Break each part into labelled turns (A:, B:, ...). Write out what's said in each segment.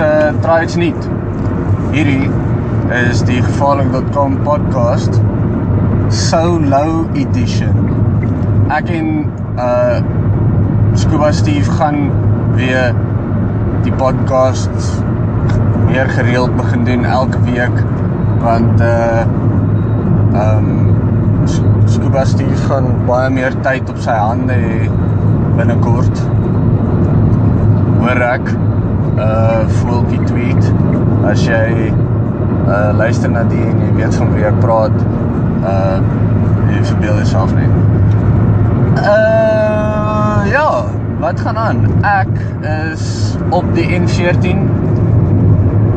A: Uh, try iets nuut. Hierdie is die gevaarlik.com podcast solo edition. Ek en uh Scuba Steve gaan weer die podcast meer gereeld begin doen elke week want uh ehm um, Scuba Steve gaan baie meer tyd op sy hande hê binnekort. Hoor ek uh voeltjie tweet as jy uh luister na die en jy weet van wie ek praat uh jy verbeel jouself nie. Uh ja, wat gaan aan? Ek is op die N14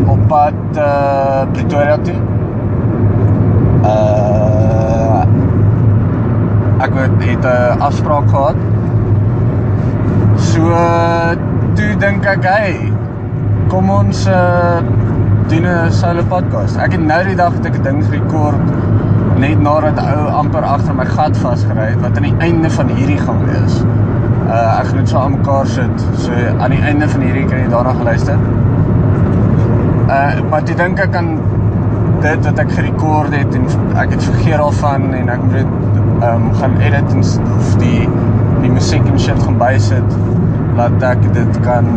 A: op pad uh Pretoria toe. Uh ek het 'n afspraak gehad. So toe dink ek, hey, kom ons uh doen 'n solo podcast. Ek het nou die dag dat ek 'n ding gerekord net nadat ou amper agter my gat vasgery het wat aan die einde van hierdie gaan wees. Uh ek gaan dit so aan mekaar sit. So aan die einde van hierdie kan jy daarna geluister. Uh maar toe dink ek aan dit wat ek gerekord het en ek het vergeet daarvan en ek moet ehm um, gaan edit en of die die musiek en shit gaan bysit laat ek dit kan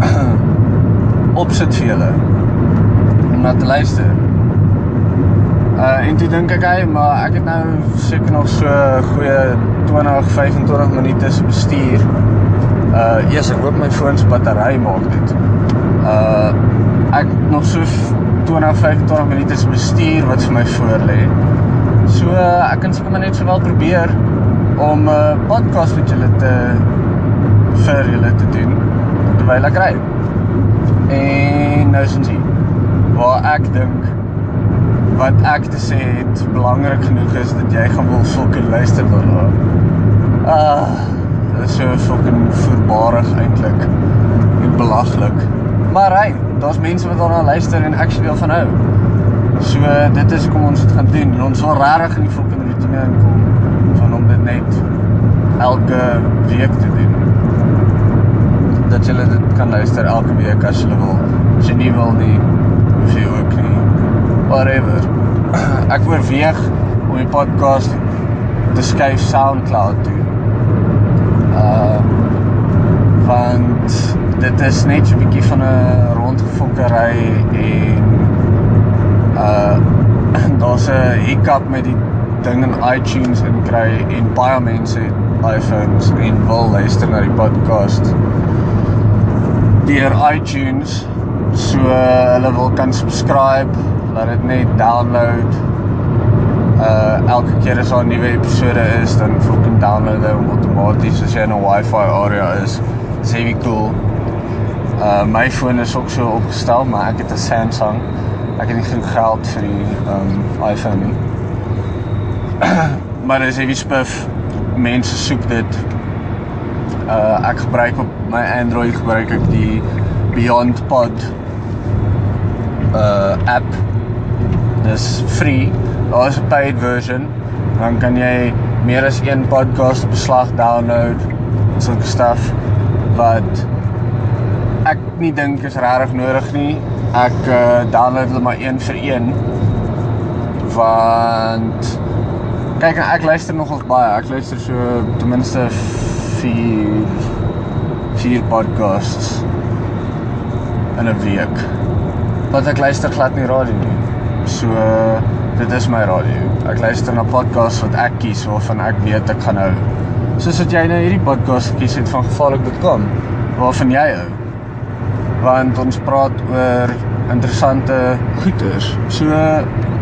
A: opsit vir julle om na te luister. Uh en toe dink ek hy, maar ek het nou seker nog so goeie 20 25 minute se bestuur. Uh eers ek hoop my foon se battery maak dit. Uh ek nog so 20 25 minute se bestuur wat vir my voor lê. So uh, ek kan seker maar net sowel probeer om 'n uh, podcast met julle te vir julle te doen terwyl ek ry. En nou sien jy waar ek dink wat ek te sê het belangrik genoeg is dat jy gaan wil fucking luister daarna. Ah, dit is so fucking voorbarig eintlik. En belaglik. Maar hy, daar's mense wat daarna luister en actually wil van hou. So dit is kom ons dit gaan doen. En ons wil regtig in die fucking routine inkom van om dit net elke week te doen. Dat jy dit kan luister elke week as jy wil. As jy nie wil nie, hoef jy ook nie. Whatever. Ek oorweeg om die podcast te skuif SoundCloud toe. Uh want dit is net so 'n bietjie van 'n rondgefokkery en uh daar's 'n hiccup met die ding in iTunes en kry en baie mense het iPhones en wil luister na die podcast deur iTunes so hulle wil kan subscribe laat dit net download. Uh elke keer as 'n nuwe episode is dan fucking download hy hom outomaties as jy in 'n wifi area is. Dis heavy cool. Uh my foon is ook so opgestel maar ek het 'n Samsung. Ek het nie genoeg geld vir die um iPhone nie. Maar dis heavy spiff mense soek dit uh ek gebruik op my Android gebruik ek die Beyond Pod uh app. Dis free. Daar is 'n paid version. Dan kan jy meer as een podcast op beslag download sulke stuff wat ek nie dink is regtig nodig nie. Ek uh, download hulle maar een vir een. Want kyk ek luister nogal baie. Ek luister so ten minste 4 4 podcasts in 'n week. Want ek luister glad nie radio nie. So dit is my radio. Ek luister na podcasts wat ek kies waarvan ek weet ek gaan hou. Soos wat jy nou hierdie podcast gekies het van gevaarlik.com waarvan jy hou. Want ons praat oor interessante goeters. So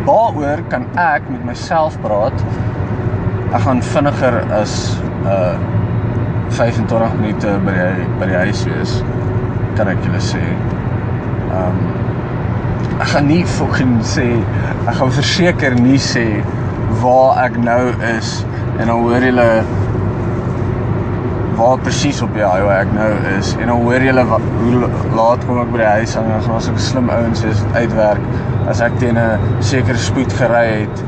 A: waaroor kan ek met myself praat? Ek gaan vinniger as uh 25 minute by die by die huis wees. Kan ek julle sê. Um ek gaan nie fucking sê ek gaan verseker nie sê waar ek nou is en dan hoor julle waar presies op die highway ek nou is en dan hoor julle hoe laat kom ek by die huis aan en as ek slim ouens is wat uitwerk as ek teen 'n sekere spoed gery het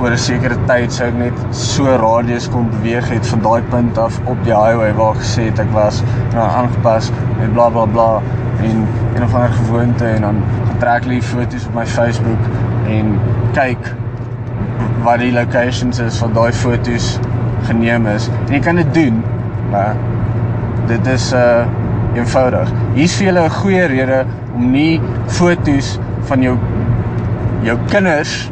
A: oor 'n sekere tyd sou ek net so radius kon beweeg het van daai punt af op die highway waar ek gesê het ek was en dan aangepas en bla bla bla en en of ander gewoonte en dan trek ek foto's op my Facebook en kyk wat die locations is van daai foto's geneem is. En jy kan dit doen, maar dit is uh eenvoudig. Hier's vir julle 'n goeie rede om nie foto's van jou jou kinders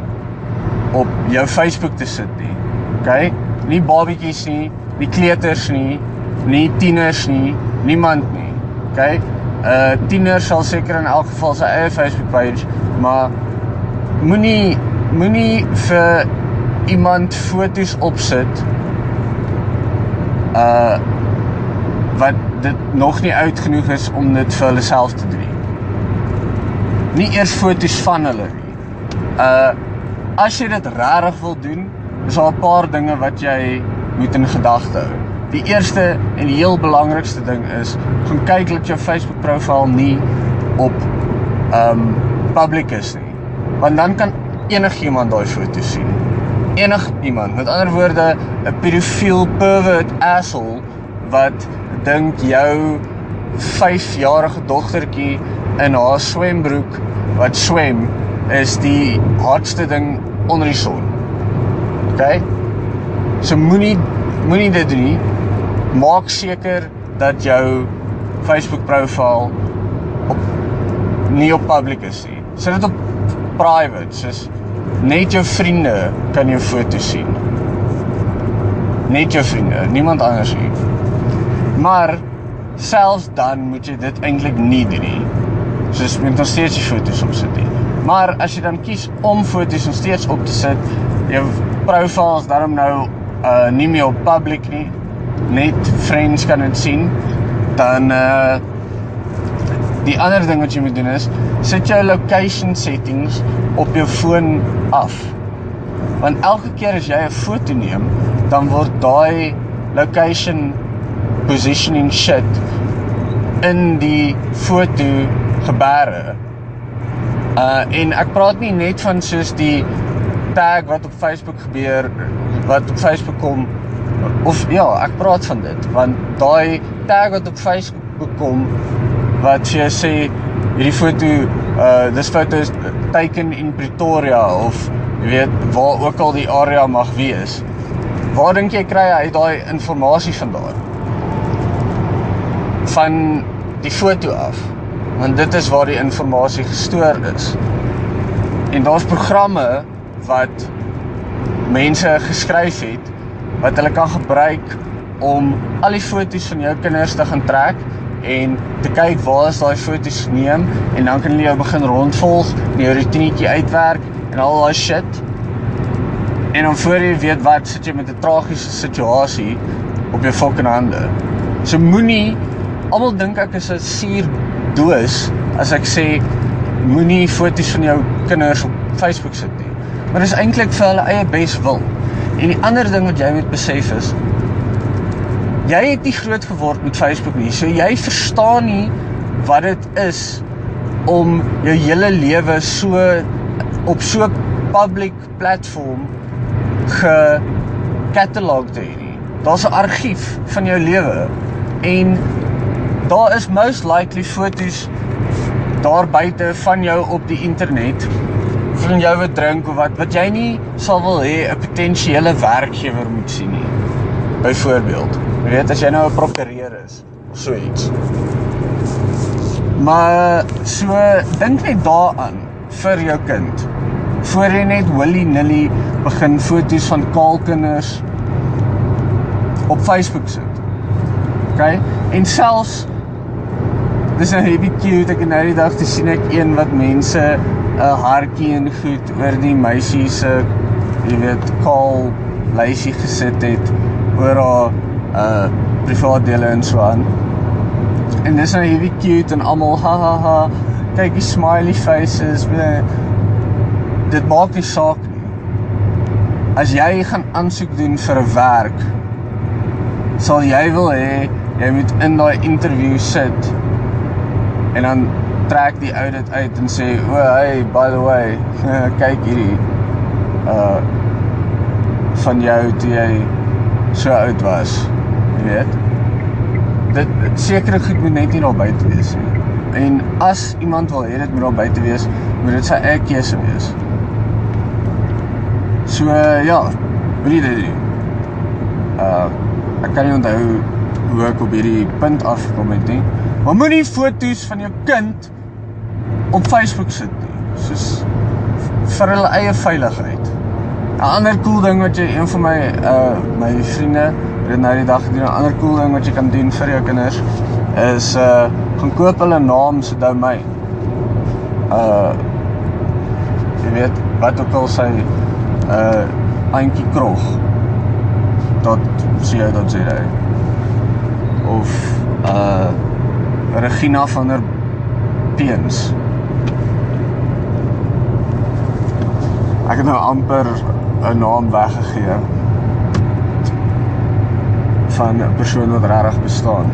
A: op jou Facebook te sit nie. OK? Nie babatjies nie, nie kleuters nie, nie tieners nie, niemand nie. OK? 'n uh, Tiener sal seker in elk geval sy eie Facebook page, maar moenie moenie vir iemand foto's opsit uh wat dit nog nie oud genoeg is om dit vir hulle self te doen. Nie eers foto's van hulle nie. Uh as jy dit regtig wil doen, is daar 'n paar dinge wat jy moet in gedagte hou. Die eerste en die heel belangrikste ding is, gaan kyk dat jou Facebook profiel nie op um public is nie. Want dan kan enigiemand daai foto sien. Enigiemand. Met ander woorde, 'n pedofiel pervert asshole wat dink jou 5-jarige dogtertjie in haar swembroek wat swem is die hardste ding onder die son. OK? So moenie moenie dit doen nie. Maak seker dat jou Facebook profiel op nie op public is nie. Sit dit op private, soos net jou vriende kan jou foto sien. Net jou vriende, niemand anders nie. Maar selfs dan moet jy dit eintlik nie doen nie. Soos met nog steeds die foto's op sit nie. Maar as jy dan kies om foto's nog steeds op te sit, jou profiel is daarom nou uh nie meer op public nie. Net friends kan dit sien. Dan uh die ander ding wat jy moet doen is sit jou location settings op jou foon af. Want elke keer as jy 'n foto neem, dan word daai location positioning shit in die foto gebeure. Uh en ek praat nie net van soos die tag wat op Facebook gebeur wat op Facebook kom of ja, ek praat van dit want daai tag wat op Facebook kom wat jy sê hierdie foto uh dis foto's taken in Pretoria of jy weet waar ook al die area mag wees. Waar dink jy kry hy daai inligting vandaan? van die foto af. Want dit is waar die inligting gestoor is. En daar's programme wat mense geskryf het wat hulle kan gebruik om al die foto's van jou kinders te gaan trek en te kyk waar is daai foto's geneem en dan kan hulle jou begin rondvolg, jou rotinetjie uitwerk en al daai shit. En dan voor jy weet wat sit jy met 'n tragiese situasie op jou fucking hande. So moenie almal dink ek is 'n suur doos as ek sê moenie foto's van jou kinders op Facebook sit nie. Maar dis eintlik vir hulle eie beswil. En die ander ding wat jy moet besef is jy het nie groot geword met Facebook nie. So jy verstaan nie wat dit is om jou hele lewe so op so public platform ge catalog te hê. Daar's 'n argief van jou lewe en daar is most likely foto's daar buite van jou op die internet van jou wat drink of wat wat jy nie sal wil hê 'n potensiële werkgewer moet sien nie. Byvoorbeeld, jy weet as jy nou 'n prokureur is of so iets. Maar so dink net daaraan vir jou kind. Voor jy net willy-nilly begin foto's van kaal kinders op Facebook sit. OK? En selfs dis 'n heavy cute ek nou die dag te sien ek een wat mense 'n hartjie en goed oor die meisie se jy weet kaal lysie gesit het oor haar uh privaat dele en so aan. En dis nou heavy cute en almal ha ha ha kyk die smiley faces bleh. dit maak nie saak nie. As jy gaan aansoek doen vir 'n werk sal jy wil hê jy moet in daai interview sit en dan trek die audit uit en sê o, oh, hey, by the way, kyk hierdie uh van jou toe jy so oud was. Jy weet. Dit sekere goed moet net nie daar buite wees nie. En as iemand wil hê dit moet daar buite wees, moet dit sy eie keuse wees. So ja, jy dit doen? Uh ek kan nie onthou hoe ek op hierdie punt afgekom het nie. Maar moenie foto's van jou kind op Facebook sit nie. Soos vir hulle eie veiligheid. 'n Ander cool ding wat jy een van my uh my vriende het nou die dag gedoen, 'n ander cool ding wat jy kan doen vir jou kinders is uh gaan koop hulle naam se domein. Uh jy weet wat ook al sy uh Antjie Krog tot co.za of uh Regina van der Peens. Ek het nou amper 'n naam weggegee van 'n persoon wat regtig bestaan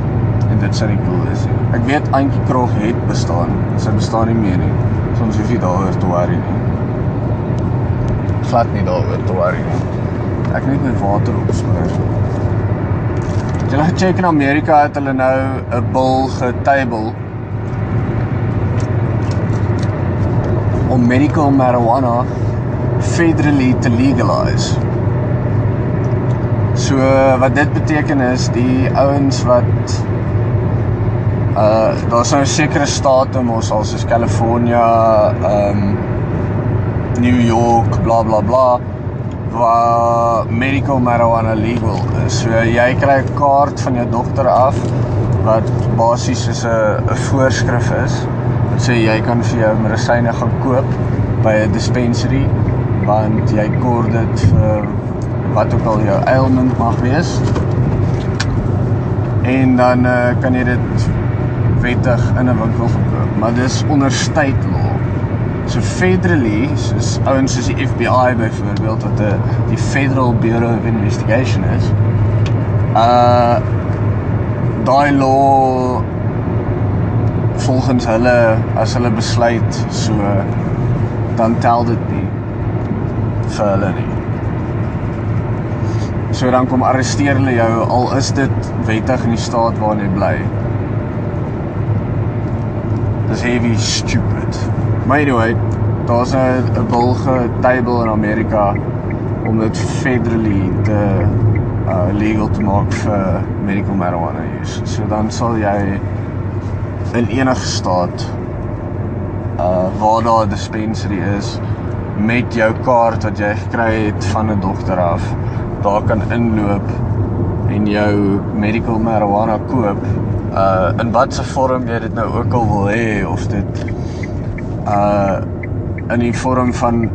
A: en dit sou nie cool is nie. Ek weet Antjie Krog het bestaan, sy bestaan nie meer nie. Soms hoef jy daaroor te worry nie. Glad nie daaroor te worry nie. Ek net met water opspoor. Jy lê check in Amerika het hulle nou 'n bil getable om medical marijuana federally te legalize. So wat dit beteken is die ouens wat uh daar's nou sekere state mos soos California, um, New York, bla bla bla waar medical marijuana legal is. So jy kry 'n kaart van jou dokter af wat basies soos 'n 'n voorskrif is wat sê jy kan vir jou medisyne gaan koop by 'n dispensary want jy kort dit vir wat ook al jou ailment mag wees. En dan uh, kan jy dit wettig in 'n winkel verkoop, maar dis onder state law. So federally, soos ouens soos die FBI byvoorbeeld wat 'n die Federal Bureau of Investigation is. Uh daai law volgens hulle as hulle besluit so dan tel dit nie vir hulle nie. So dan kom arresteer hulle jou al is dit wettig in die staat waarin jy bly. Dis heavy stupid. Maar anyway, daar's 'n 'n bulge table in Amerika om dit federally te uh legal te maak vir medical marijuana use. So dan sal jy in enige staat uh waar daar 'n dispensary is met jou kaart wat jy gekry het van 'n dokter af, daar kan inloop en jou medical marijuana koop uh in watter vorm jy dit nou ook al wil hê of dit uh in die vorm van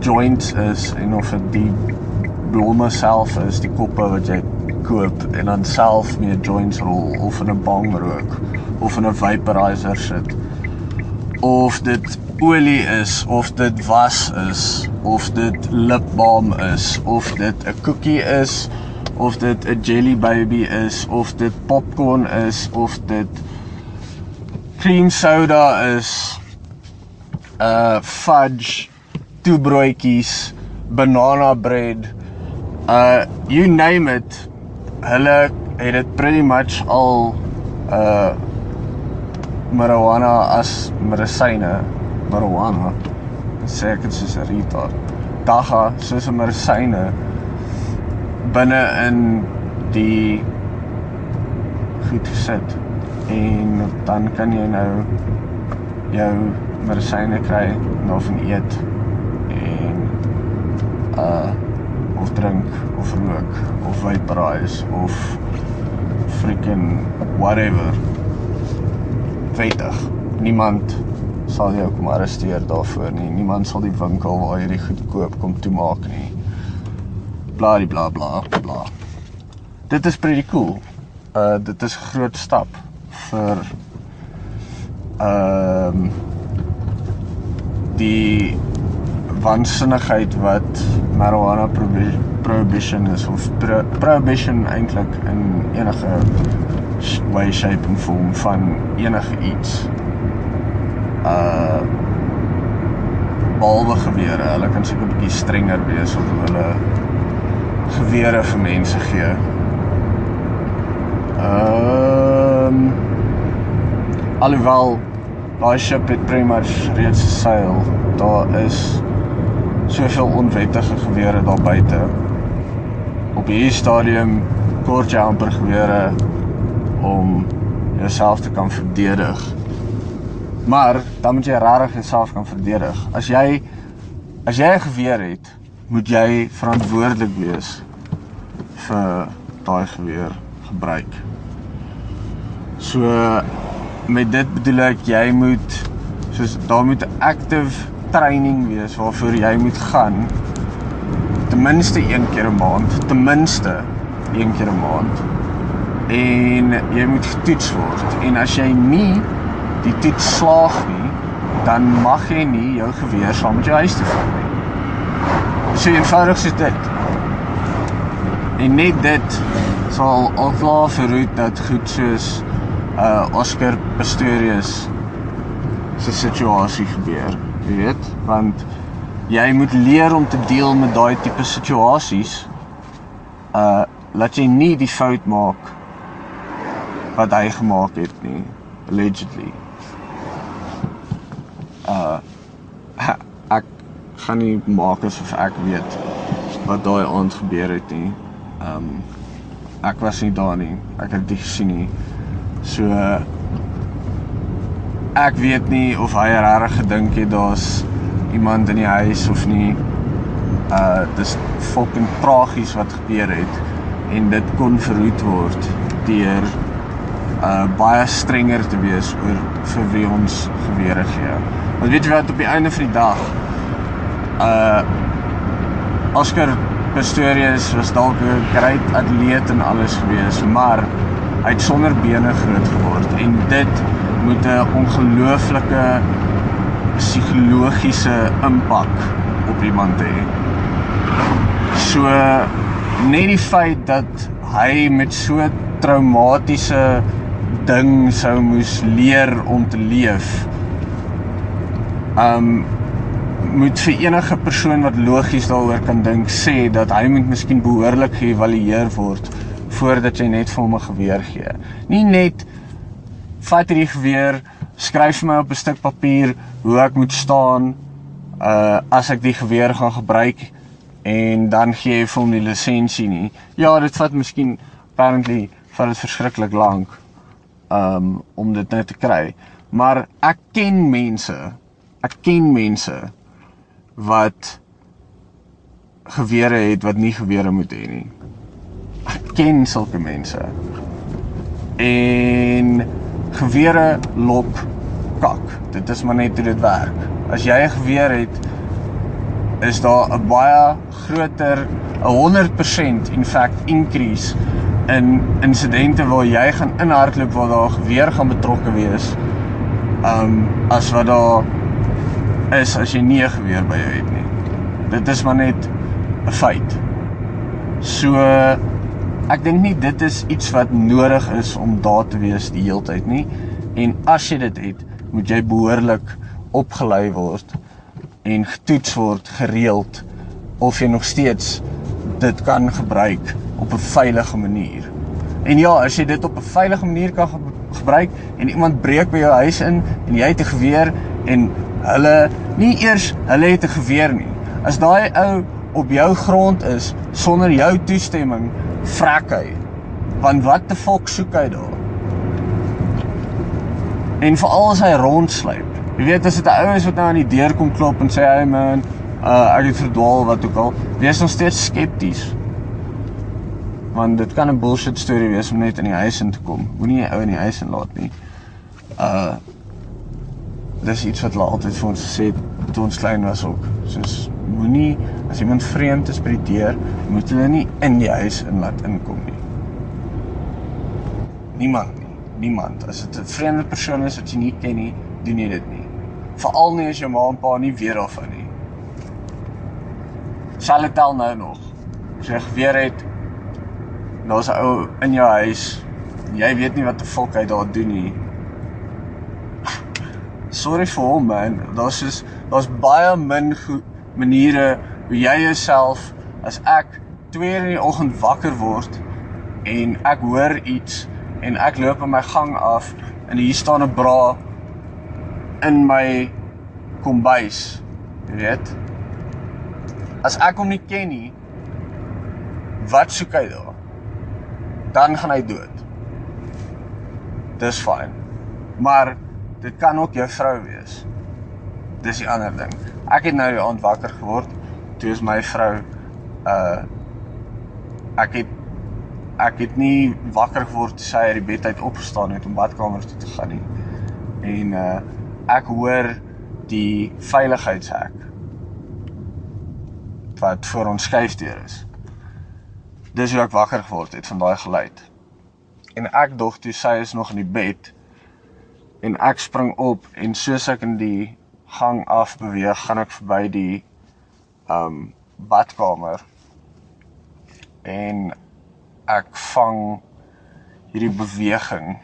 A: joints is en of dit die blomme self is, die koppe wat jy koop en dan self mee joints rol of in 'n bong rook of in 'n vaporizer sit. Of dit olie is of dit was is of dit lipbalm is of dit 'n koekie is of dit 'n jelly baby is of dit popcorn is of dit cream soda is uh fudge toebroodjies banana bread uh you name it. Hulle het dit pretty much al uh marijuana as medisyne marijuana. Sê ek dit soos 'n retard. Daga soos 'n medisyne binne in die goed gesit. En dan kan jy nou jou medisyne kry na van eet en uh of drink of rook of vaporize of freaking whatever wettig. Niemand sal jou kom arresteer daarvoor nie. Niemand sal die winkel waar jy dit goed koop kom toemaak nie. Bla bla bla bla. Dit is pretty cool. Uh dit is groot stap vir ehm um, die waansinnigheid wat marijuana prohibition is of pro prohibition eintlik in enige way shape en vorm van enige iets uh behalwe gewere hulle kan seker 'n bietjie strenger wees of hulle gewere vir mense gee. Ehm um, alhoewel daai ship het pretty much reeds geseil. Daar is soveel onwettige gewere daar buite. Op hierdie stadium kort jy amper gewere om jouself te kan verdedig. Maar dan moet jy regtig jouself kan verdedig. As jy as jy 'n geweer het, moet jy verantwoordelik wees vir daai geweer gebruik. So met dit bedoel ek jy moet soos daar moet active training wees waarvoor jy moet gaan ten minste een keer 'n maand, ten minste een keer 'n maand. En jy moet getoets word. En as jy nie die toets slaag nie, dan mag jy nie jou geweer saam met jou huis toe vat nie. So eenvoudig so dit. En net dit sal al klaar verhoed dat goed soos uh Oscar Pistorius se situasie gebeur, jy weet, want jy moet leer om te deel met daai tipe situasies uh laat jy nie die fout maak wat hy gemaak het nie allegedly uh ek gaan nie maak asof ek weet wat daai aand gebeur het nie. Um ek was nie daar nie. Ek het dit gesien nie. So ek weet nie of hy regtig gedink het daar's iemand in die huis of nie. Uh dis fucking tragies wat gebeur het en dit kon verhoed word deur uh baie strenger te wees oor vir wie ons gewere gee. Want weet jy wat op die einde van die dag uh Oscar Pistorius was dalk 'n great atleet en alles gewees, maar hy het sonder bene groot geword en dit moet 'n ongelooflike psigologiese impak op iemand hê. So net die feit dat hy met so traumatiese ding sou moes leer om te leef. Um moet vir enige persoon wat logies daaroor kan dink sê dat hy moet miskien behoorlik geëvalueer word voordat jy net vir hom 'n geweer gee. Nie net vat hierdie geweer, skryf vir my op 'n stuk papier hoe ek moet staan uh as ek die geweer gaan gebruik en dan gee jy vir hom die lisensie nie. Ja, dit vat miskien apparently vat dit verskriklik lank um om dit net te kry. Maar ek ken mense. Ek ken mense wat gewere het wat nie gewere moet hê nie. Ken sulke mense. En gewere lok kak. Dit is maar net hoe dit werk. As jy 'n geweer het, is daar 'n baie groter 'n 100% in fact increase in insidente waar jy gaan inhardloop waar daar geweer gaan betrokke wees. Um as wat daar is as jy nie 'n geweer by jou het nie. Dit is maar net 'n feit. So ek dink nie dit is iets wat nodig is om daar te wees die hele tyd nie. En as jy dit het, moet jy behoorlik opgelei word en getoets word gereeld of jy nog steeds dit kan gebruik op 'n veilige manier. En ja, as jy dit op 'n veilige manier kan gebruik en iemand breek by jou huis in en jy het 'n geweer en hulle nie eers hulle het 'n geweer nie. As daai ou op jou grond is sonder jou toestemming, vrek hy. Want wat die fok soek hy daar? En veral as hy rondsluip. Jy weet as dit 'n ou is wat nou aan die deur kom klop en sê hy man, uh ek het verdwaal wat ook al, wees nog steeds skepties. Want dit kan 'n bullshit storie wees om net in die huis in te kom. Moenie 'n ou in die huis inlaat nie. Uh dis iets wat hulle altyd vir ons gesê het toe ons klein was ook. Soos moenie as iemand vreemd is by die deur, moet hulle nie in die huis in laat inkom nie. Niemand nie. Niemand. As dit 'n vreemde persoon is wat jy nie ken nie, doen jy dit nie. Veral nie as jou ma en pa nie weet daarvan nie. Sal dit al nou nog. As jy geweer het daar's 'n ou in jou huis, jy weet nie wat die volk hy daar doen nie sorry vir hom man. Daar's soos daar's baie min maniere hoe jy jouself as ek 2 in die oggend wakker word en ek hoor iets en ek loop in my gang af en hier staan 'n bra in my kombuis. Jy weet. As ek hom nie ken nie, wat soek hy daar? Dan gaan hy dood. Dis fyn. Maar dit kan ook jou vrou wees. Dis die ander ding. Ek het nou die aand wakker geword. Toe is my vrou uh ek het ek het nie wakker geword toe sy uit die bed uit opgestaan het om badkamer toe te gaan nie. En uh ek hoor die veiligheidshek wat voor ons skuifdeur is. Dis hoe ek wakker geword het van daai geluid. En ek dog toe sy is nog in die bed en ek spring op en soos ek in die gang af beweeg, gaan ek verby die um badkamer. En ek vang hierdie beweging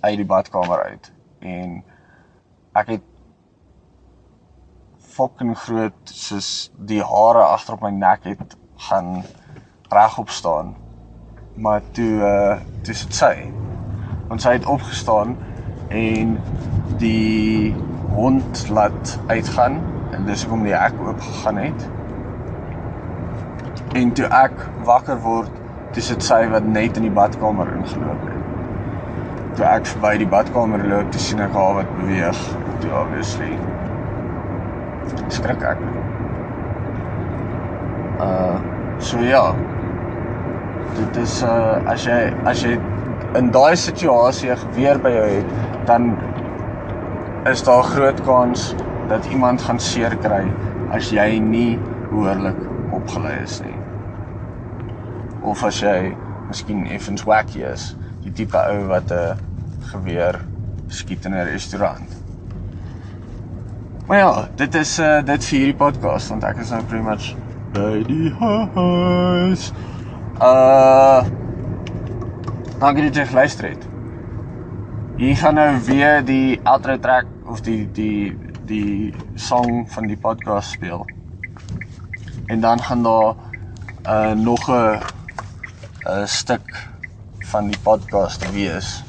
A: uit die badkamer uit. En ek het fucking groot soos die hare agter op my nek het gaan regop staan. Maar toe uh toe sit sy. Want sy het opgestaan en die hond laat uitgaan en dis hoekom die hek oop gegaan het. En toe ek wakker word toe sit sy wat net in die badkamer ingeloop het. Toe ek verby die badkamer loop toe sien ek haar wat beweeg toe obviously. Skrik ek. Uh so ja. Dit is uh as jy as jy in daai situasie gebeur by jou het dan is daar groot kans dat iemand gaan seer kry as jy nie behoorlik opgelei is nie of as jy miskien effens wacky is die tipe ou wat 'n geweer skiet in 'n restaurant Maar ja, dit is uh dit vir hierdie podcast want ek is nou pretty much by die huis. Uh Dankie dat jy geluister het. Hier gaan nou weer die outro track of die die die song van die podcast speel. En dan gaan daar uh nog 'n 'n stuk van die podcast wees.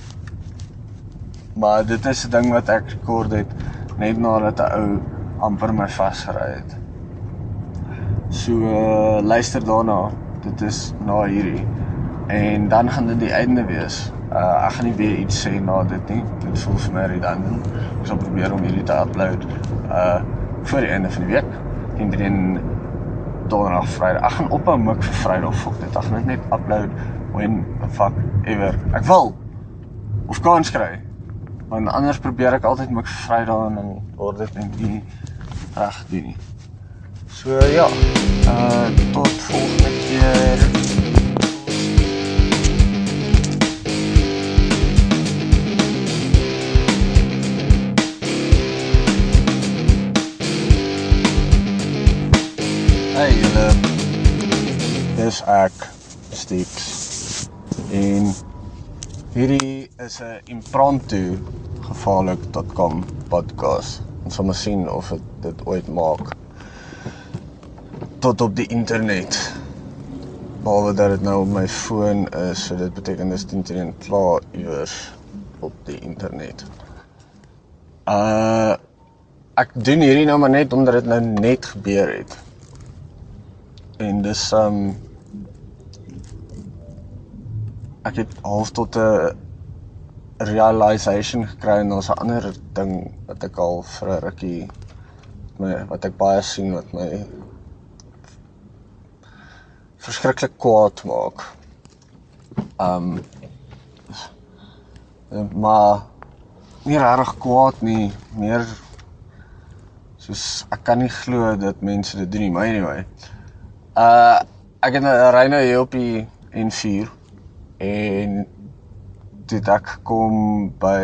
A: Maar dit is 'n ding wat ek rekord het net nadat 'n ou amper my vasgery het. So uh, luister daarna. Dit is na hierdie. En dan gaan dit die einde wees. Uh ek gaan nie weer iets sê na dit nie. Dit voel vir my redundant. Ek sal probeer om hierdie te upload uh voor die einde van die week. Indien donderdag, Vrydag. Ek gaan ophou mik vir Vrydag. Fok dit. Ek gaan net upload when the fuck ever ek wil. Of kans kry. Want anders probeer ek altyd mik vir Vrydag en dan word dit net nie reg gedoen nie. So ja, uh tot volgende keer. Julle. Dis ek Stix. En hierdie is 'n impromptu gevaarlik.com podcast. Ons sal maar sien of dit dit ooit maak tot op die internet. Behalwe dat dit nou op my foon is, so dit beteken dis teen klaar iewers op die internet. Uh ek doen hierdie nou maar net omdat dit nou net gebeur het. En dis um ek het half tot 'n realization gekry en daar's 'n ander ding wat ek al vir 'n rukkie my wat ek baie sien wat my verskriklik kwaad maak. Um maar nie regtig kwaad nie, meer soos ek kan nie glo dat mense dit doen nie, maar anyway. Uh ek het 'n ry nou hier op die N4 en dit ek kom by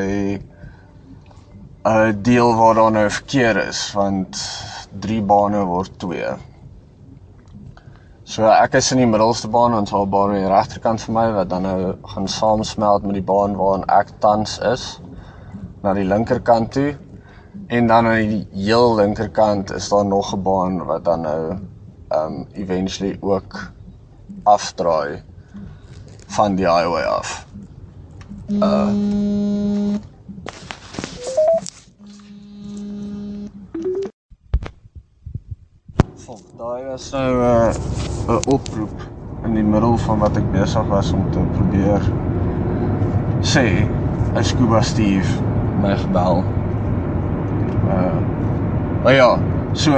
A: 'n deel waar daar nou verkeer is want drie bane word twee. So ek is in die middelste baan en 'n baan aan die regterkant vir my wat dan nou gaan saamsmelt met die baan waarin ek tans is na die linkerkant toe. En dan aan die heel linkerkant is daar nog 'n baan wat dan nou um eventually ook afdraai van die highway af. Uh Volg, daai was nou 'n uh, 'n oproep in die middel van wat ek besig was om te probeer sê. 'n Scuba Steve my gebel. Uh Maar ja, so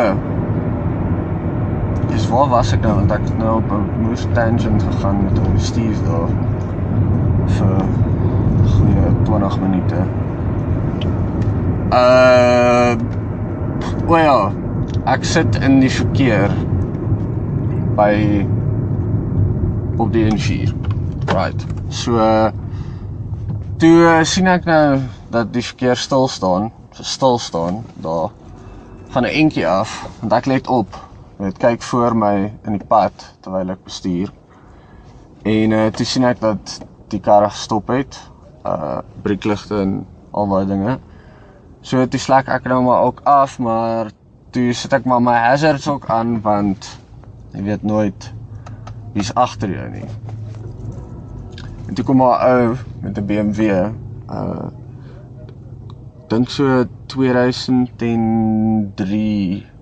A: Dis waar was ek nou want ek het nou op 'n moes tangent gegaan met ou Steve daar vir goeie 20 minute. Uh well, ja, ek sit in die verkeer by op die N4. Right. So toe sien ek nou dat die verkeer stil staan, stil staan daar van 'n entjie af want ek let op net kyk voor my in die pad terwyl ek bestuur. En uh, toe sien ek dat die kar gestop het uh breekligte en al daai dinge. So toe slek ek nou maar ook af maar toe sit ek maar my hazards ook aan want jy weet nooit wie's agter jou nie. En toe kom maar ou met 'n BMW uh dink so 2003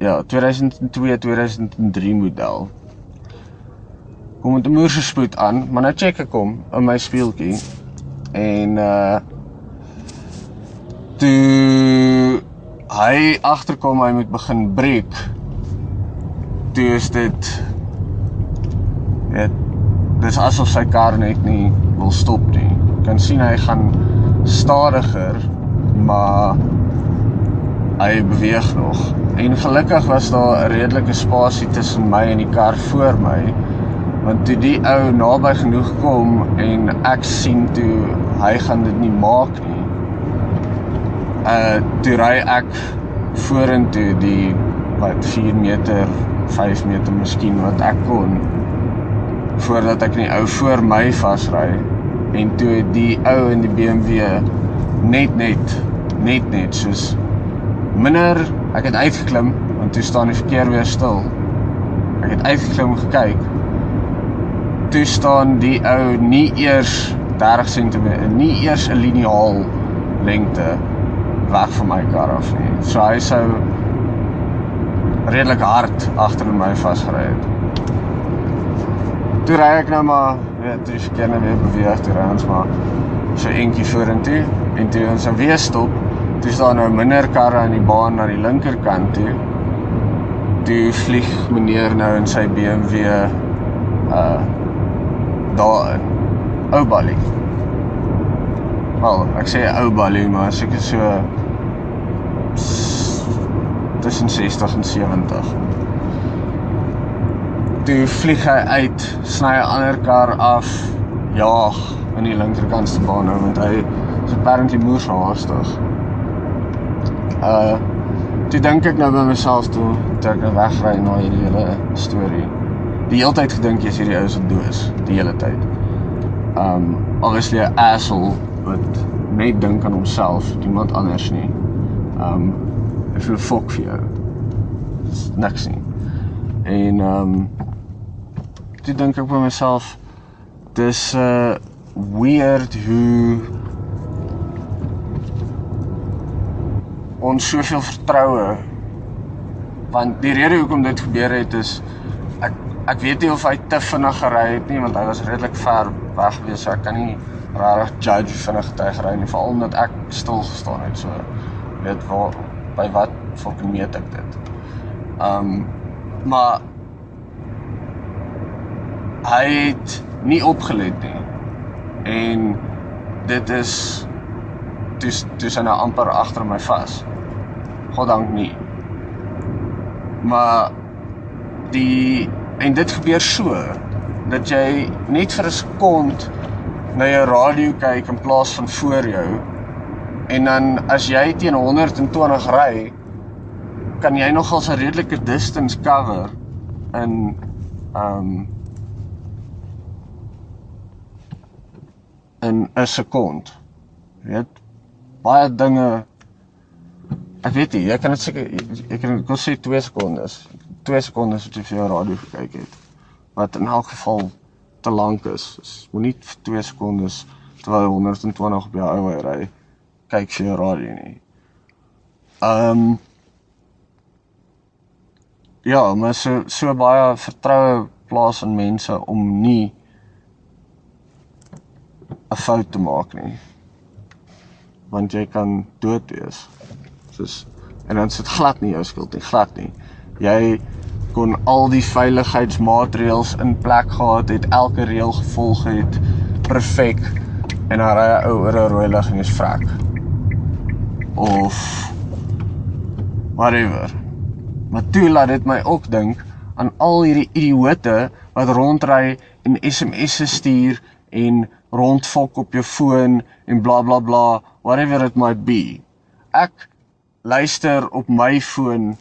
A: ja 2002 2003 model. Kom met 'n moerse spoed aan maar nou check ek hom in my speeltjie. En uh toe hy agterkom hy moet begin breek toe is dit dit dis asof sy kar net nie wil stop nie. Kan sien hy gaan stadiger, maar hy beweeg nog. En gelukkig was daar 'n redelike spasie tussen my en die kar voor my. Want toe die ou naby genoeg kom en ek sien toe hy gaan dit nie maak nie. Uh toe ry ek vorentoe die wat 4 meter, 5 meter miskien wat ek kon voordat ek nie ou voor my vasry en toe die ou in die BMW net net net net soos minder ek het uitgeklim want toe staan die verkeer weer stil. Ek het uitgeklim gekyk. Toe staan die ou nie eers 30 cm nie eers 'n liniaal lengte weg van my kar af nie. So hy sou redelik hard agter my vasgery het. Toe ry ek nou maar weet jy skenne weer beweeg toe ry ons maar so eentjie vorentoe en toe ons weer stop toe staan nou minder karre aan die baan na die linkerkant toe. Toe vlieg meneer nou in sy BMW uh daar ou balie Wel, ek sê ou balie maar seker so tussen 60 en 70 toe vlieg hy uit, sny 'n ander kar af, jaag in die linkerkant se baan nou want hy is apparently moer so. Uh toe dink ek nou by myself toe toe ek wegry na hierdie hele storie. Die hele tyd gedink jy's hierdie ou se doos, die hele tyd. Um obviously 'n asshole wat net dink aan homself, niemand anders nie. Um ek voel fok vir jou. Niks nie. En um toe dink ek by myself dis uh weird hoe ons soveel vertroue want die rede hoekom dit gebeur het is ek ek weet nie of hy te vinnig gery het nie want hy was redelik ver weg gewees so ek kan nie regtig judge vinnig hy gery nie veral omdat ek stil gestaan het so weet waar by wat fucking meet ek dit. Um maar hy het nie opgelet nie. En dit is dis dis hy nou amper agter my vas. Goddank nie. Maar die en dit gebeur so dat jy net vir 'n sekond na jou radio kyk in plaas van voor jou en dan as jy teen 120 ry kan jy nogals 'n redelike distance cover in um in 'n sekond. Jy weet baie dinge ek weet nie, jy kan dit seker ek kan kos sê 2 sekondes. 2 sekondes wat jy vir jou radio gekyk het. Wat in elk geval te lank is. Dus moenie vir 2 sekondes terwyl jy 120 op jou ou ry kyk vir jou radio nie. Ehm um, Ja, maar so so baie vertroue plaas in mense om nie 'n fout te maak nie. Want jy kan dood wees. Soos en dan sit glad nie jou skuld nie, glad nie. Jy kon al die veiligheidsmaatreëls in plek gehad het, elke reël gevolg het perfek en dan ry 'n ou oor 'n rooi lig en jy's vrek. Of whatever. Maar toe laat dit my ook dink aan al hierdie idioote wat rondry en SMS'e stuur en rondfok op jou foon en bla bla bla whatever it might be. Ek luister op my foon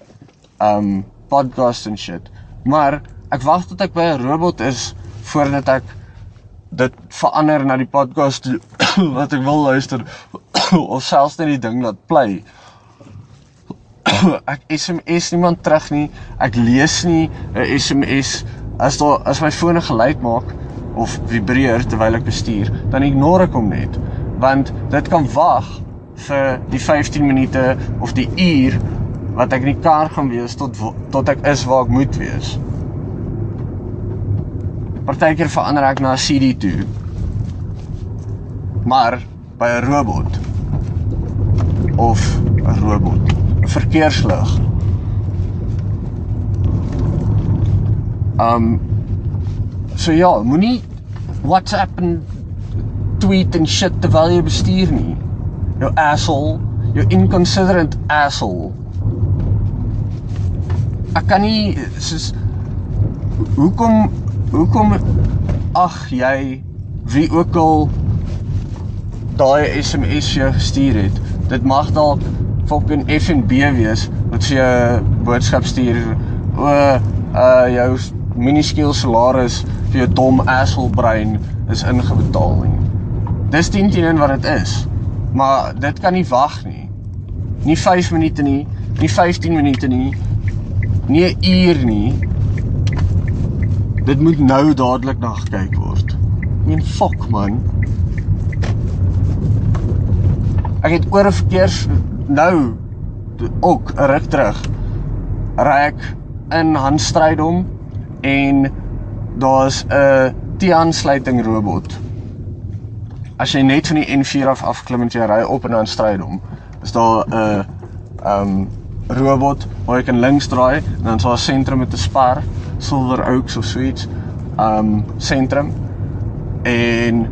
A: um podcast en shit. Maar ek wag tot ek by 'n robot is voordat ek dit verander na die podcast wat ek wil luister of selfs net die ding laat play. ek SMS niemand terug nie. Ek lees nie 'n SMS as daar as my foon 'n geluid maak of vibreer terwyl ek bestuur, dan ignore ek hom net want dit kan wag vir die 15 minute of die uur wat ek in die kar gaan wees tot tot ek is waar ek moet wees. Partykeer verander ek na CD toe. Maar by 'n robot of 'n robot, 'n verkeerslig. Um so ja, moenie WhatsApp en tweet en shit terwyl jy bestuur nie. Jou asshole, jou inconsiderate asshole. Ek kan nie soos hoekom hoekom ag jy wie ook al daai SMS jy gestuur het. Dit mag dalk fucking FNB wees wat vir jou boodskap stuur o uh jou miniskiel salaris vir jou dom asshole brein is ingebetaal nie. Dis 10 teen wat dit is. Maar dit kan nie wag nie. Nie 5 minute nie, nie 15 minute nie. Nie 'n uur nie. Dit moet nou dadelik na gekyk word. Ek meen fuck man. Ek het oor 'n verkeers nou ook 'n ruk terug ry ek in Handstrydom en daar's 'n T-aansluiting robot. As jy net van die N4 af afklim en jy ry op en dan Strydom, is daar 'n um robot waar jy kan links draai en dan daar 'n sentrum met 'n spar, Silver Oaks of so iets. Um sentrum en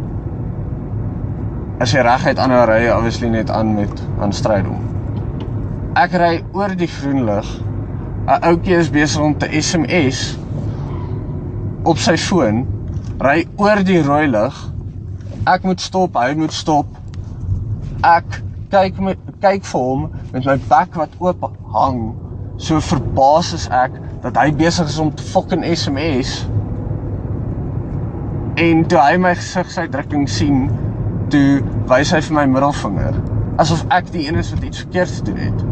A: as jy reguit aanhou ry, obviously net aan met aan Strydom. Ek ry oor die groen lig. 'n Ouetjie is besig om te SMS op sy foon ry oor die rooi lig. Ek moet stop, hy moet stop. Ek kyk met kyk vir hom met my bek wat oop hang. So verbaas is ek dat hy besig is om te fucking SMS. En toe hy my gesigsuitdrukking sien, toe wys hy vir my middelvinger asof ek die een is wat iets verkeerd gedoen het.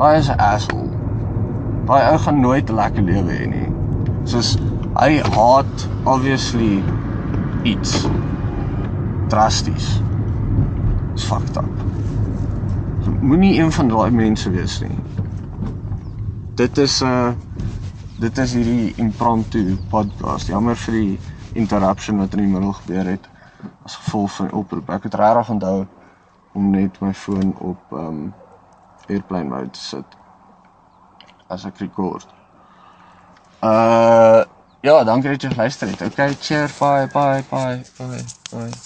A: Hy is 'n asshole. Hy ou gaan nooit 'n lekker lewe hê nie soos hy haat obviously iets drasties. It's fucked up. Moenie een van daai mense wees nie. Dit is 'n uh, dit is hierdie impromptu podcast. Jammer vir die interruption wat in die middel gebeur het as gevolg van oproep. Ek het regtig onthou om net my foon op um airplane mode te sit as ek rekord. Uh ja, dankie dat jy geluister het. Okay, cheer, bye, bye, bye, bye, bye.